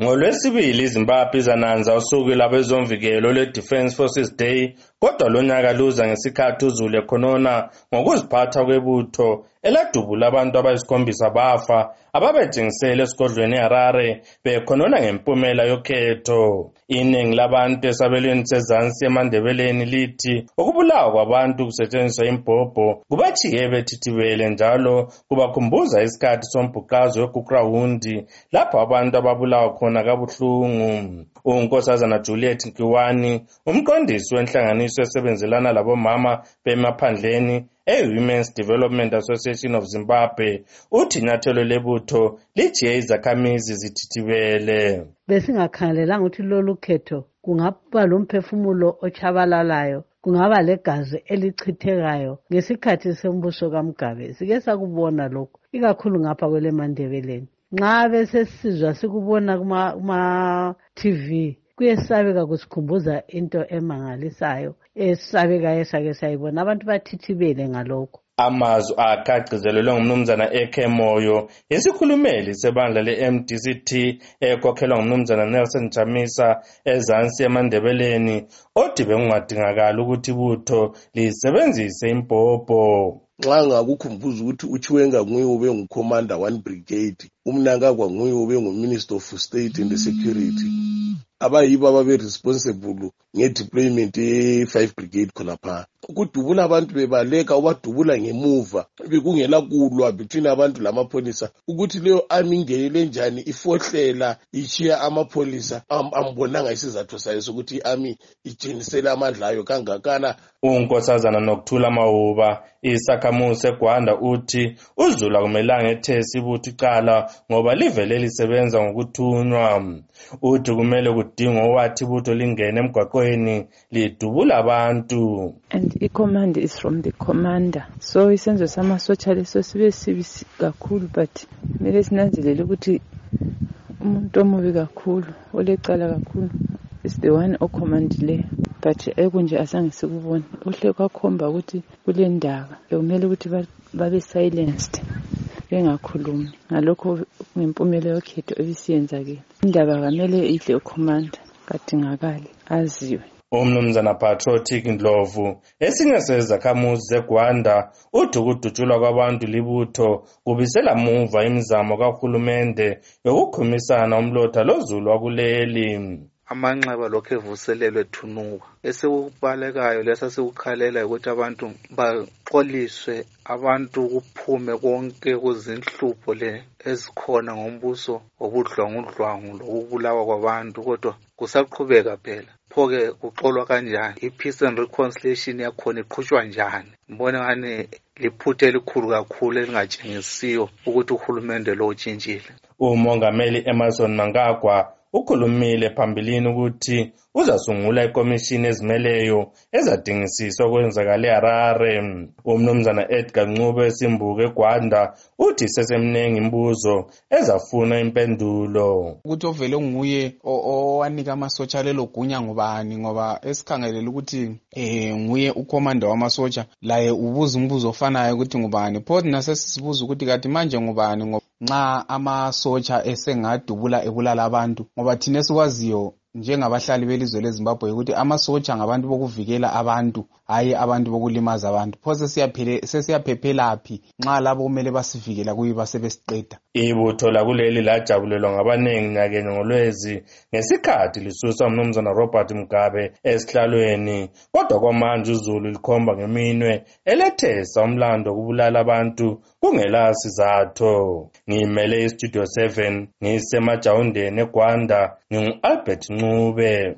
ngolwesibili izimbabwe izananza usuku lwabezomvikelo lwe-defence forces day kodwa lonyaka luza ngesikhathi uzulu ekhonona ngokuziphatha kwebutho eladubula abantu abayisikhombisa bafa ababetshengisele esigodlweni eharare bekhonona ngempumela yokhetho. Iningi labantu esabelweni sezansi emandebeleni lithi ukubulawa kwabantu kusetshenziswa imbhobho kubachiye bethithibele njalo kubakhumbuza isikhathi sombhuqazo wegugrawundi lapho abantu ababulawa khona kabuhlungu. Unkosazana juliet nkiwani umqondisi wenhlanganiso esebenzelana labomama bemaphandleni e-women's development association of zimbabwe. Uthi inyathelo lebutho lijiye izakhamizi zithithibele. Besingakhangelelanga ukuthi lolu khetho kungaba lomphefumulo ochabalalayo kungaba legazi elichithekayo ngesikhathi sombuso kamugabe sike sakubona lokhu ikakhulu ngapha kwelemandebeleni nxa besesizwa sikubona kuma-tv kuyesabeka kusikhumbuza into emangalisayo esabekayo esake sayibona. Abantu bathithibele ngalokho. Amazwi akhe agcizelelwe ngumnumzana eke moyo isikhulumeli sebandla le-mdct ekhokhelwa ngumnumzana nelson jamisa ezansi emandebeleni othi bekungadingakali ukuthi ibutho lisebenzise imbhobho. Nxa ngakukhumbuza ukuthi uchiwenga nguye ube ngucommander one brigade umnankagwa nguye ube nguminister of state and security. Abayibo ababe-responsible nge-deployment ye-five brigade khonapha. Ukudubula abantu bebaleka ubadubula ngemuva. Bekungela kulwa between abantu lamapholisa ukuthi leyo army ingenele njani ifohlela ichiya amapholisa ambonanga isizathu sayo sokuthi i-army itshenisele amandla ayo kangakana. Unkosazana nokuthula mahuba isakhamuzi segwanda uthi uzulu akumelanga ethesi ibutho icala ngoba livele lisebenza ngokuthunywa. Uthi kumele kudingwe owathi ibutho lingene emgwaqweni lidubula abantu. And i-command is from the commander. So isenzo samasotsha leso sibe sibi kakhulu but kumele sinanzelele ukuthi umuntu omubi kakhulu olecala kakhulu is the one okhomandileyo but ekunje asange sikubone. Uhle kwakhomba ukuthi kule ndaba bekumele ukuthi babe silenced. Bengakhulumi. Ngalokho ngempumela yokhetho ebisiyenzakele indaba kamele idle ukhomanda kadingakali aziwe. Umnumzana patriotic ndlovu esinye sezakhamuzi zegwanda uthi ukudutshulwa kwabantu libutho kubisela muva imizamo kahulumende yokukhumisana umlotha lozulu wakuleli amanxeba lokhu evuselelwe thunuka esikubalekayo lesa sikukhalela ukuthi abantu baxoliswe abantu kuphume konke kuzinhlupho le ezikhona ngombuso wobudlwangudlwangu lokubulawa kwabantu kodwa kusaqhubeka phela. Pho-ke kuxolwa kanjani? I-peace and reconciliation yakhona iqhutshwa njani? Mbone ngani liphutha elikhulu kakhulu elingatshengisiyo ukuthi uhulumende lo utshintshile. Umongameli emerson mangagwa ukhulumile phambilini ukuthi uzasungula ikomishini ezimeleyo ezadingisisa okwenzakale eharare. Umnumzana edgar ncube esimbuko egwanda uthi sesemningi imbuzo ezafuna impendulo. Ukuthi ovele nguye owanika amasotsha lelo gunya ngubani? Ngoba esikhangelele ukuthi um nguye ukhomanda wamasotsha. Laye ubuza umbuzo ofanayo ukuthi ngubani? Pho thina sesisibuza ukuthi kati manje ngubani? Nxa amasotsha esengadubula ebulala abantu ngoba thina esikwaziyo njengabahlali belizwe lezimbabwe ukuthi amasotsha ngabantu bokuvikela abantu hhayi abantu bokulimaza abantu. Pho sesiyaphephelaphi nxa labo kumele basivikela kuyiba sebesiqeda ibutho lakuleli lajabulelwa ngabaningi nyakenye ngolwezi ngesikhathi lisusa umnumzana robert mugabe esihlalweni kodwa kwamanje uzulu likhomba ngeminwe elethesa umlando wokubulala abantu kungela sizatho ngimele istudio 7 ngisemajawundeni egwanda ngingu-albert ncube